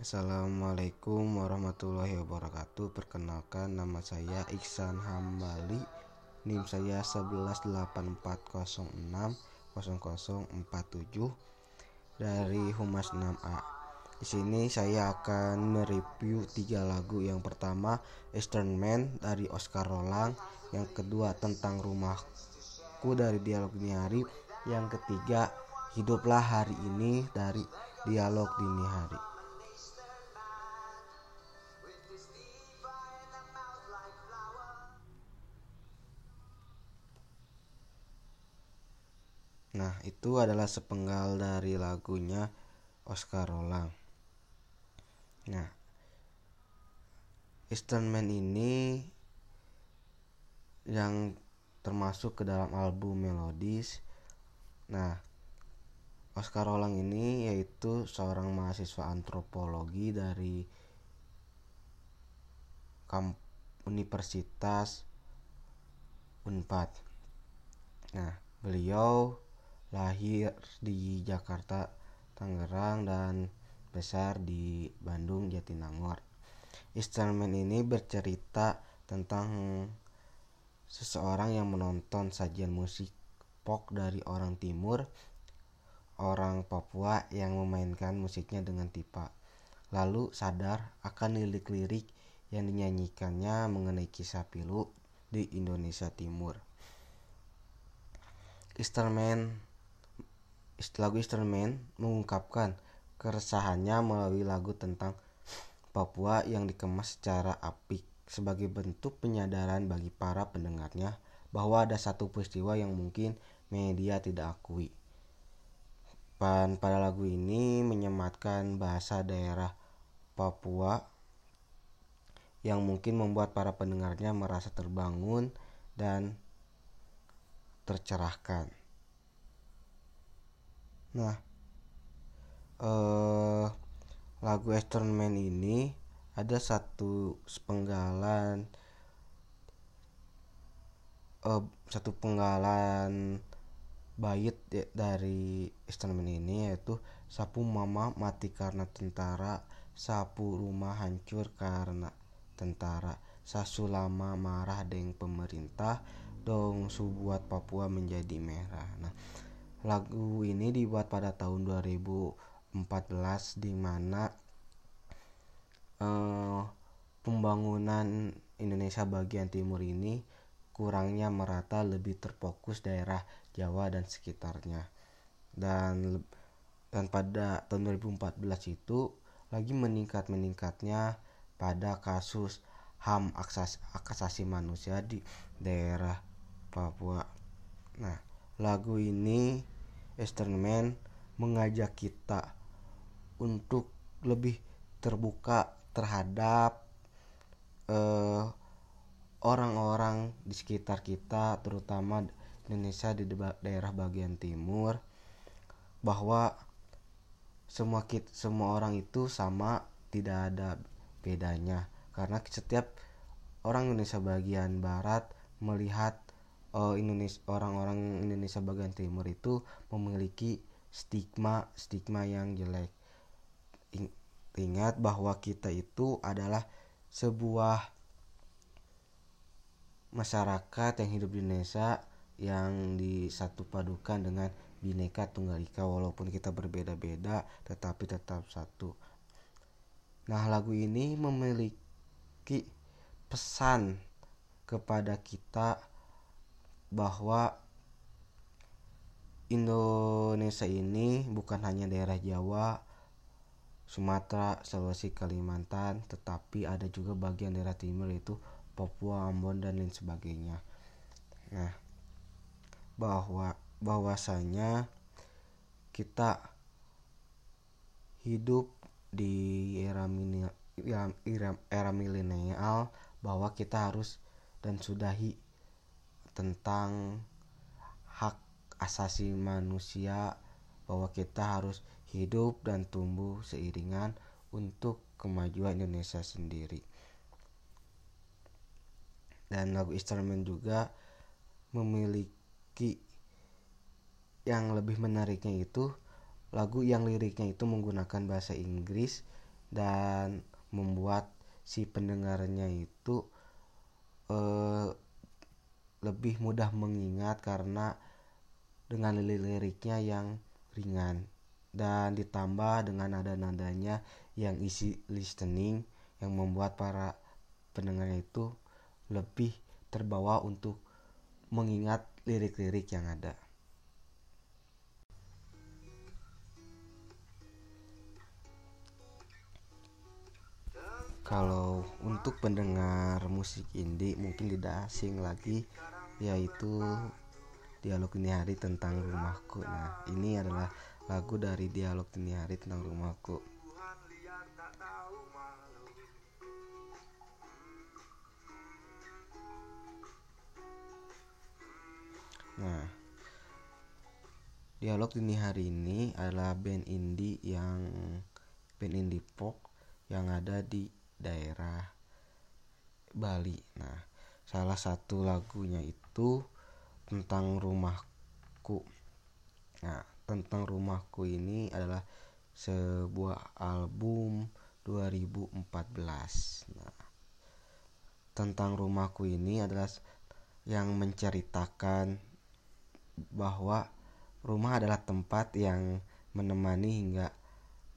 Assalamualaikum warahmatullahi wabarakatuh. Perkenalkan nama saya Iksan Hambali. NIM saya 184060047 Dari Humas 6A di sini saya akan mereview tiga lagu. Yang pertama Eastern Man dari Oscar Roland yang kedua tentang rumahku dari dialog dini hari. Yang ketiga hiduplah hari ini dari dialog dini hari Nah, itu adalah sepenggal dari lagunya Oscar Roland. Nah, Eastern Man ini yang termasuk ke dalam album Melodies. Nah, Oscar Roland ini yaitu seorang mahasiswa antropologi dari Universitas Unpad. Nah, beliau lahir di Jakarta, Tangerang dan besar di Bandung, Jatinangor. Instrumen ini bercerita tentang seseorang yang menonton sajian musik pop dari orang timur, orang Papua yang memainkan musiknya dengan tipa. Lalu sadar akan lirik-lirik yang dinyanyikannya mengenai kisah pilu di Indonesia Timur. Instrumen lagu instrumen mengungkapkan keresahannya melalui lagu tentang Papua yang dikemas secara apik sebagai bentuk penyadaran bagi para pendengarnya bahwa ada satu peristiwa yang mungkin media tidak akui. Dan pada lagu ini menyematkan bahasa daerah Papua yang mungkin membuat para pendengarnya merasa terbangun dan tercerahkan. Nah, eh, lagu Eastern Man ini ada satu penggalan eh, satu penggalan bait dari Eastern Man ini yaitu sapu mama mati karena tentara sapu rumah hancur karena tentara sasu lama marah dengan pemerintah dong subuat Papua menjadi merah. Nah Lagu ini dibuat pada tahun 2014 di mana uh, pembangunan Indonesia bagian timur ini kurangnya merata lebih terfokus daerah Jawa dan sekitarnya. Dan dan pada tahun 2014 itu lagi meningkat-meningkatnya pada kasus HAM asasi manusia di daerah Papua. Nah, lagu ini Eastern Man mengajak kita untuk lebih terbuka terhadap eh, orang-orang di sekitar kita terutama Indonesia di daerah bagian timur bahwa semua kita, semua orang itu sama tidak ada bedanya. Karena setiap orang Indonesia bagian barat melihat uh, Indonesia orang-orang Indonesia bagian timur itu memiliki stigma stigma yang jelek ingat bahwa kita itu adalah sebuah masyarakat yang hidup di Indonesia yang disatu padukan dengan bineka tunggal ika walaupun kita berbeda-beda tetapi tetap satu. Nah, lagu ini memiliki pesan kepada kita bahwa Indonesia ini bukan hanya daerah Jawa, Sumatera, Sulawesi, Kalimantan, tetapi ada juga bagian daerah timur yaitu Papua, Ambon dan lain sebagainya. Nah, bahwa bahwasanya kita hidup di era era, era milenial bahwa kita harus dan sudahi tentang hak asasi manusia bahwa kita harus hidup dan tumbuh seiringan untuk kemajuan Indonesia sendiri. Dan lagu instrumen juga memiliki yang lebih menariknya itu lagu yang liriknya itu menggunakan bahasa Inggris dan membuat si pendengarnya itu eh, lebih mudah mengingat karena dengan liriknya yang ringan dan ditambah dengan nada-nadanya yang isi listening yang membuat para pendengarnya itu lebih terbawa untuk mengingat lirik-lirik yang ada. Kalau untuk pendengar musik indie mungkin tidak asing lagi yaitu dialog ini hari tentang rumahku. Nah, ini adalah lagu dari dialog ini hari tentang rumahku. Nah, dialog dini hari ini adalah band indie yang band indie pop yang ada di daerah Bali. Nah, salah satu lagunya itu tentang rumahku. Nah, tentang rumahku ini adalah sebuah album 2014. Nah, tentang rumahku ini adalah yang menceritakan bahwa rumah adalah tempat yang menemani hingga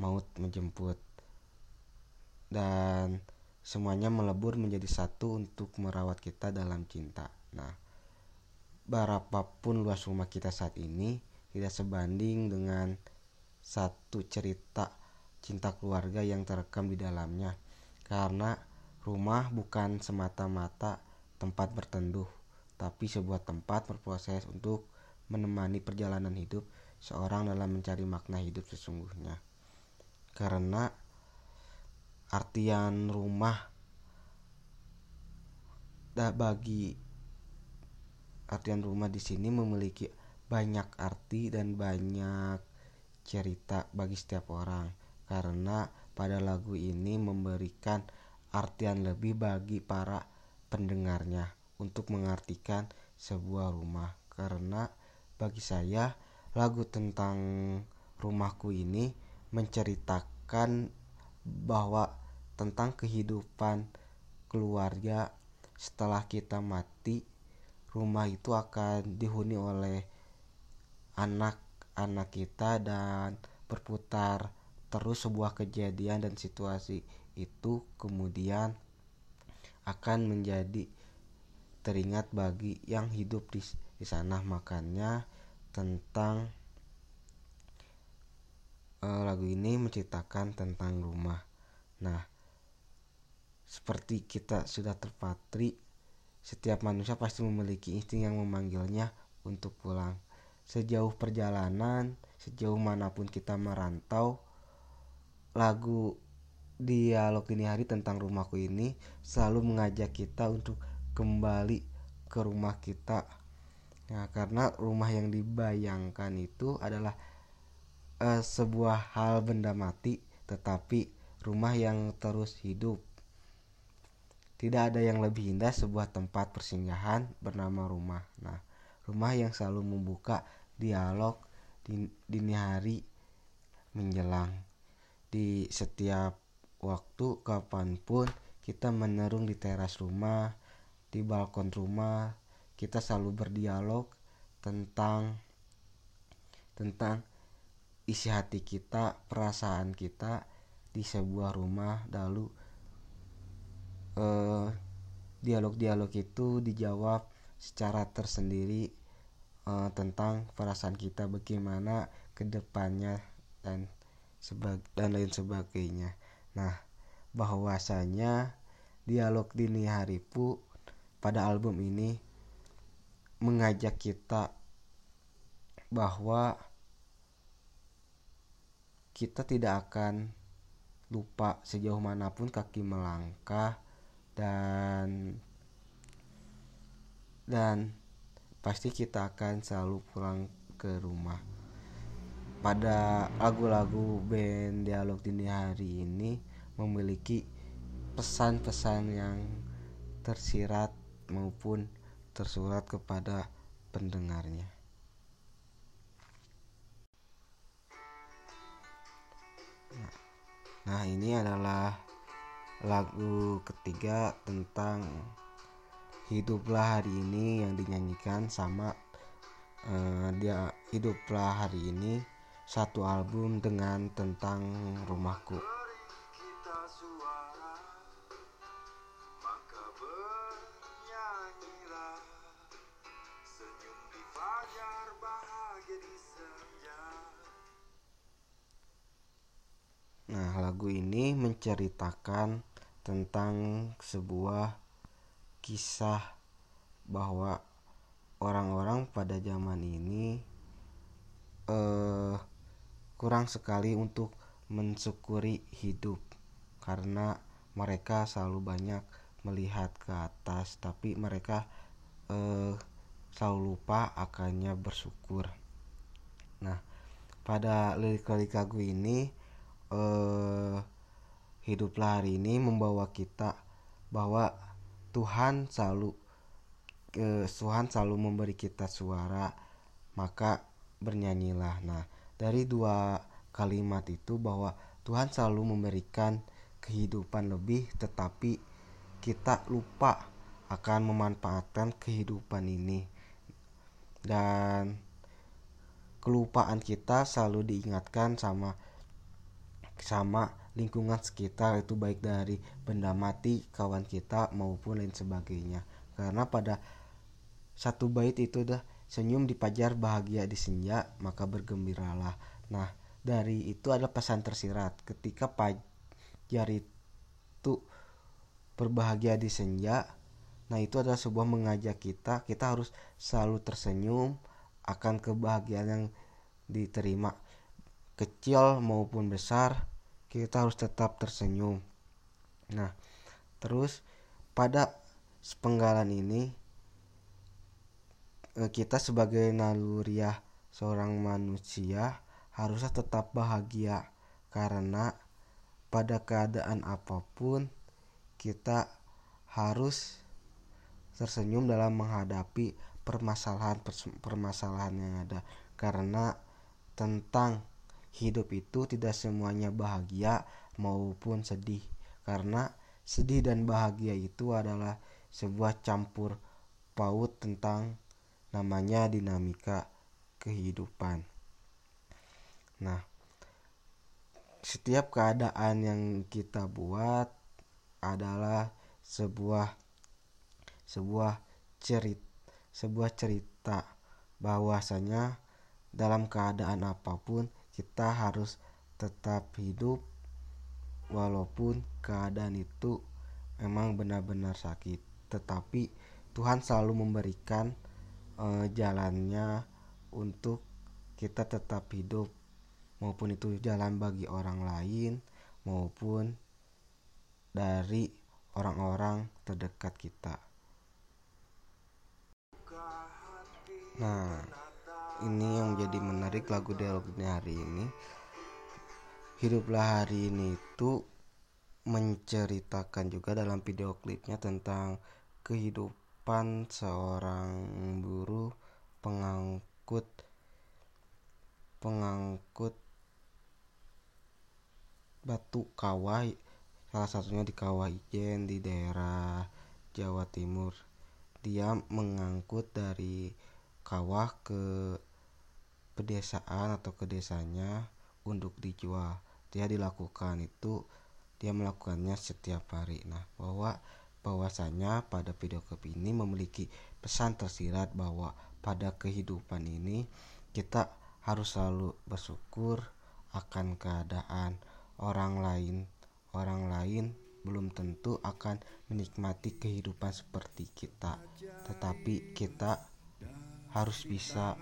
maut menjemput dan semuanya melebur menjadi satu untuk merawat kita dalam cinta. Nah, berapapun luas rumah kita saat ini tidak sebanding dengan satu cerita cinta keluarga yang terekam di dalamnya. Karena rumah bukan semata-mata tempat berteduh, tapi sebuah tempat berproses untuk menemani perjalanan hidup seorang dalam mencari makna hidup sesungguhnya. Karena artian rumah. Bagi artian rumah di sini memiliki banyak arti dan banyak cerita bagi setiap orang. Karena pada lagu ini memberikan artian lebih bagi para pendengarnya untuk mengartikan sebuah rumah. Karena bagi saya lagu tentang rumahku ini menceritakan bahwa tentang kehidupan keluarga. Setelah kita mati rumah itu akan dihuni oleh anak-anak kita dan berputar terus sebuah kejadian dan situasi itu kemudian akan menjadi teringat bagi yang hidup di, di sana. Makanya tentang uh, lagu ini menceritakan tentang rumah. Nah seperti kita sudah terpatri, setiap manusia pasti memiliki insting yang memanggilnya untuk pulang. Sejauh perjalanan, sejauh mana pun kita merantau, lagu dialog ini hari tentang rumahku ini selalu mengajak kita untuk kembali ke rumah kita. Nah, karena rumah yang dibayangkan itu adalah uh, sebuah hal benda mati, tetapi rumah yang terus hidup tidak ada yang lebih indah sebuah tempat persinggahan bernama rumah. Nah, rumah yang selalu membuka dialog di dini hari menjelang di setiap waktu kapan pun kita menerung di teras rumah, di balkon rumah, kita selalu berdialog tentang tentang isi hati kita, perasaan kita di sebuah rumah lalu eh, dialog-dialog itu dijawab secara tersendiri uh, tentang perasaan kita bagaimana ke depannya dan sebag dan lain sebagainya. Nah, bahwasanya dialog dini hari pu pada album ini mengajak kita bahwa kita tidak akan lupa sejauh mana pun kaki melangkah dan dan pasti kita akan selalu pulang ke rumah pada lagu-lagu band dialog dini hari ini memiliki pesan-pesan yang tersirat maupun tersurat kepada pendengarnya. Nah, ini adalah lagu ketiga tentang hiduplah hari ini yang dinyanyikan sama uh, dia hiduplah hari ini satu album dengan tentang rumahku. Nah, lagu ini menceritakan tentang sebuah kisah bahwa orang-orang pada zaman ini eh, kurang sekali untuk mensyukuri hidup karena mereka selalu banyak melihat ke atas tapi mereka eh, selalu lupa akannya bersyukur. Nah, pada lirik-lirik lagu ini uh, hiduplah hari ini membawa kita bahwa Tuhan selalu uh, Tuhan selalu memberi kita suara maka bernyanyilah. Nah dari dua kalimat itu bahwa Tuhan selalu memberikan kehidupan lebih tetapi kita lupa akan memanfaatkan kehidupan ini. Dan kelupaan kita selalu diingatkan sama sama lingkungan sekitar itu baik dari benda mati, kawan kita maupun lain sebagainya. Karena pada satu bait itu dah senyum di pajar bahagia di senja maka bergembiralah. Nah, dari itu ada pesan tersirat ketika pajar itu berbahagia di senja. Nah, itu adalah sebuah mengajak kita kita harus selalu tersenyum akan kebahagiaan yang diterima kecil maupun besar kita harus tetap tersenyum. Nah, terus pada sepenggalan ini eh, kita sebagai naluriah seorang manusia harusnya tetap bahagia karena pada keadaan apa pun kita harus tersenyum dalam menghadapi permasalahan permasalahan yang ada karena tentang hidup itu tidak semuanya bahagia maupun sedih karena sedih dan bahagia itu adalah sebuah campur paut tentang namanya dinamika kehidupan. Nah, setiap keadaan yang kita buat adalah sebuah sebuah cerita sebuah cerita bahwasanya dalam keadaan apa pun kita harus tetap hidup walaupun keadaan itu memang benar-benar sakit tetapi Tuhan selalu memberikan uh, jalannya untuk kita tetap hidup maupun itu jalan bagi orang lain maupun dari orang-orang terdekat kita. Nah, ini yang menjadi menarik lagu dialognya hari ini. Hiduplah hari ini itu menceritakan juga dalam video klipnya tentang kehidupan seorang buruh pengangkut pengangkut batu kawah salah satunya di kawah Ijen di daerah Jawa Timur. Dia mengangkut dari kawah ke pedesaan atau ke desanya untuk dijual. Dia dilakukan itu dia melakukannya setiap hari. Nah bahwa bahwasanya pada video klip ini memiliki pesan tersirat bahwa pada kehidupan ini kita harus selalu bersyukur akan keadaan orang lain. Orang lain belum tentu akan menikmati kehidupan seperti kita. Tetapi kita harus bisa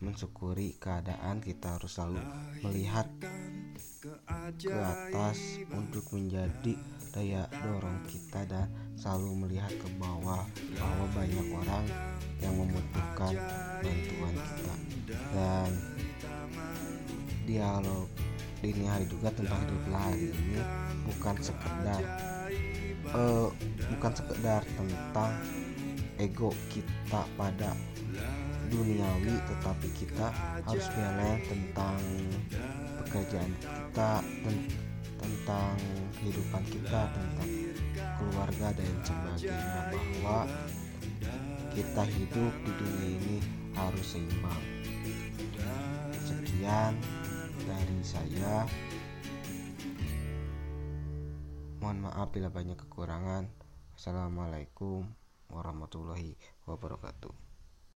mensyukuri keadaan kita harus selalu melihat ke atas untuk menjadi daya dorong kita dan selalu melihat ke bawah bahwa banyak orang yang membutuhkan bantuan kita. Dan dialog dini hari juga tentang hidup hari ini bukan sekedar uh, bukan sekedar tentang ego kita pada duniawi tetapi kita harus belajar tentang pekerjaan kita tentang kehidupan kita tentang keluarga dan sebagainya bahwa kita hidup di dunia ini harus seimbang. Sekian dari saya. Mohon maaf bila banyak kekurangan. Assalamualaikum warahmatullahi wabarakatuh